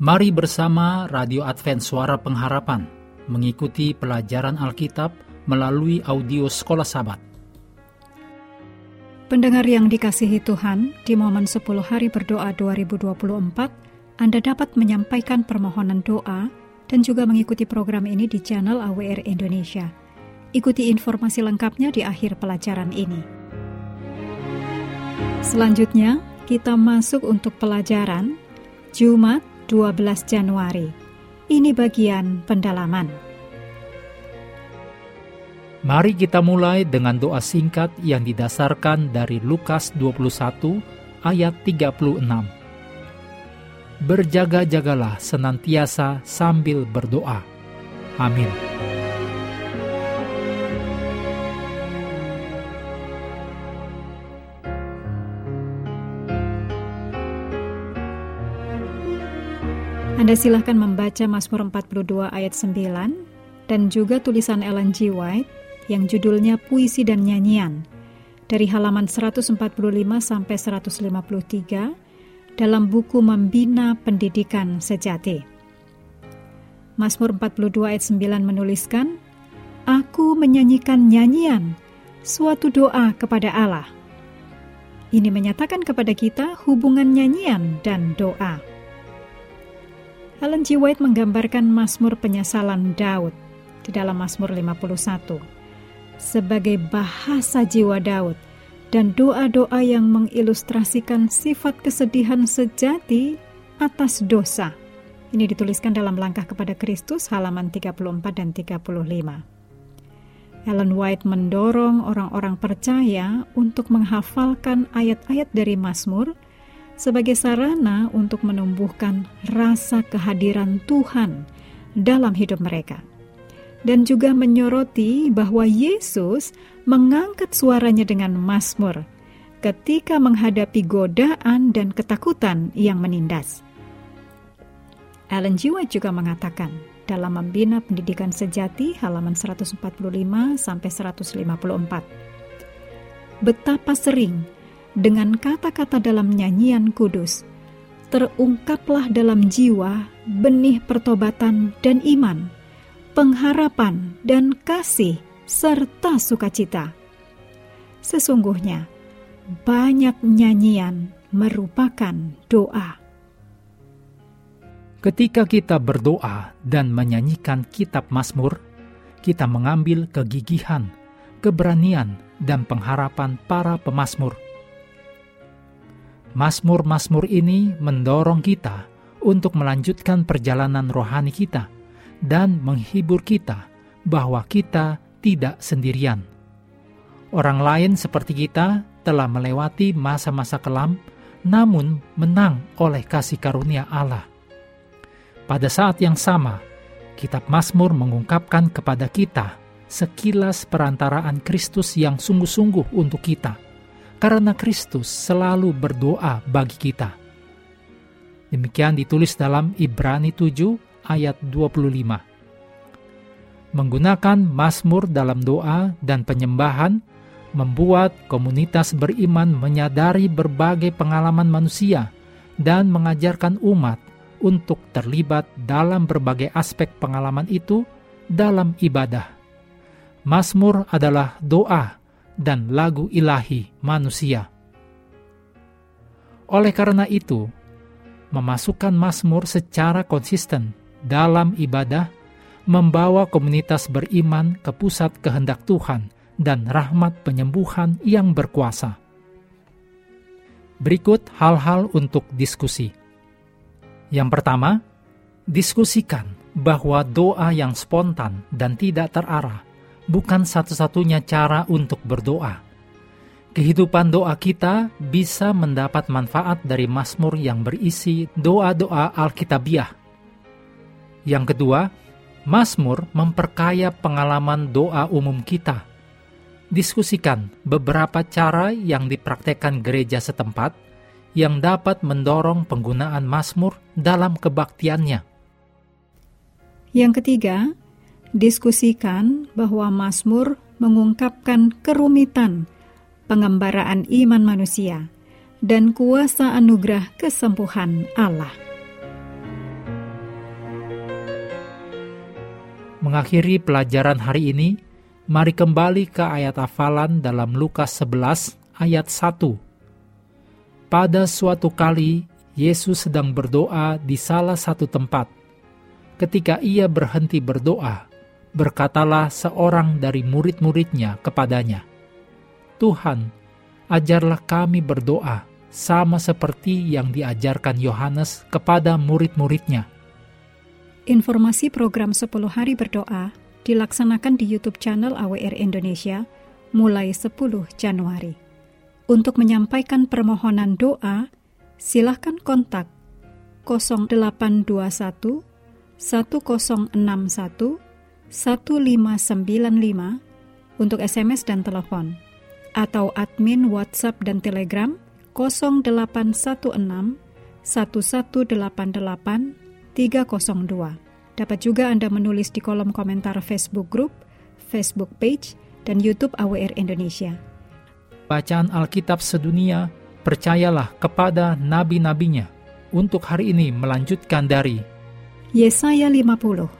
Mari bersama Radio Advent Suara Pengharapan mengikuti pelajaran Alkitab melalui audio Sekolah Sabat. Pendengar yang dikasihi Tuhan, di momen 10 hari berdoa 2024, Anda dapat menyampaikan permohonan doa dan juga mengikuti program ini di channel AWR Indonesia. Ikuti informasi lengkapnya di akhir pelajaran ini. Selanjutnya, kita masuk untuk pelajaran Jumat 12 Januari. Ini bagian pendalaman. Mari kita mulai dengan doa singkat yang didasarkan dari Lukas 21 ayat 36. Berjaga-jagalah senantiasa sambil berdoa. Amin. Anda silahkan membaca Mazmur 42 ayat 9 dan juga tulisan Ellen G. White yang judulnya Puisi dan Nyanyian dari halaman 145 sampai 153 dalam buku Membina Pendidikan Sejati. Mazmur 42 ayat 9 menuliskan, Aku menyanyikan nyanyian, suatu doa kepada Allah. Ini menyatakan kepada kita hubungan nyanyian dan doa. Helen G. White menggambarkan Mazmur penyesalan Daud di dalam Mazmur 51 sebagai bahasa jiwa Daud dan doa-doa yang mengilustrasikan sifat kesedihan sejati atas dosa. Ini dituliskan dalam langkah kepada Kristus halaman 34 dan 35. Ellen White mendorong orang-orang percaya untuk menghafalkan ayat-ayat dari Mazmur sebagai sarana untuk menumbuhkan rasa kehadiran Tuhan dalam hidup mereka. Dan juga menyoroti bahwa Yesus mengangkat suaranya dengan mazmur ketika menghadapi godaan dan ketakutan yang menindas. Ellen G. Juga mengatakan dalam membina pendidikan sejati halaman 145 sampai 154. Betapa sering dengan kata-kata dalam nyanyian kudus, terungkaplah dalam jiwa benih pertobatan dan iman, pengharapan dan kasih, serta sukacita. Sesungguhnya, banyak nyanyian merupakan doa. Ketika kita berdoa dan menyanyikan kitab Mazmur, kita mengambil kegigihan, keberanian, dan pengharapan para pemazmur Masmur-masmur ini mendorong kita untuk melanjutkan perjalanan rohani kita dan menghibur kita bahwa kita tidak sendirian. Orang lain seperti kita telah melewati masa-masa kelam, namun menang oleh kasih karunia Allah. Pada saat yang sama, Kitab Mazmur mengungkapkan kepada kita sekilas perantaraan Kristus yang sungguh-sungguh untuk kita – karena Kristus selalu berdoa bagi kita. Demikian ditulis dalam Ibrani 7 ayat 25. Menggunakan Mazmur dalam doa dan penyembahan membuat komunitas beriman menyadari berbagai pengalaman manusia dan mengajarkan umat untuk terlibat dalam berbagai aspek pengalaman itu dalam ibadah. Mazmur adalah doa dan lagu ilahi manusia. Oleh karena itu, memasukkan Mazmur secara konsisten dalam ibadah membawa komunitas beriman ke pusat kehendak Tuhan dan rahmat penyembuhan yang berkuasa. Berikut hal-hal untuk diskusi. Yang pertama, diskusikan bahwa doa yang spontan dan tidak terarah bukan satu-satunya cara untuk berdoa. Kehidupan doa kita bisa mendapat manfaat dari Mazmur yang berisi doa-doa Alkitabiah. Yang kedua, Mazmur memperkaya pengalaman doa umum kita. Diskusikan beberapa cara yang dipraktekkan gereja setempat yang dapat mendorong penggunaan Mazmur dalam kebaktiannya. Yang ketiga, diskusikan bahwa Mazmur mengungkapkan kerumitan pengembaraan iman manusia dan kuasa anugerah kesembuhan Allah. Mengakhiri pelajaran hari ini, mari kembali ke ayat hafalan dalam Lukas 11 ayat 1. Pada suatu kali, Yesus sedang berdoa di salah satu tempat. Ketika ia berhenti berdoa, berkatalah seorang dari murid-muridnya kepadanya, Tuhan, ajarlah kami berdoa, sama seperti yang diajarkan Yohanes kepada murid-muridnya. Informasi program 10 hari berdoa dilaksanakan di YouTube channel AWR Indonesia mulai 10 Januari. Untuk menyampaikan permohonan doa, silahkan kontak 0821 1061 1595 untuk SMS dan telepon atau admin WhatsApp dan Telegram 0816 1188 302. Dapat juga Anda menulis di kolom komentar Facebook Group, Facebook Page, dan YouTube AWR Indonesia. Bacaan Alkitab sedunia, percayalah kepada nabi-nabinya. Untuk hari ini melanjutkan dari Yesaya 50.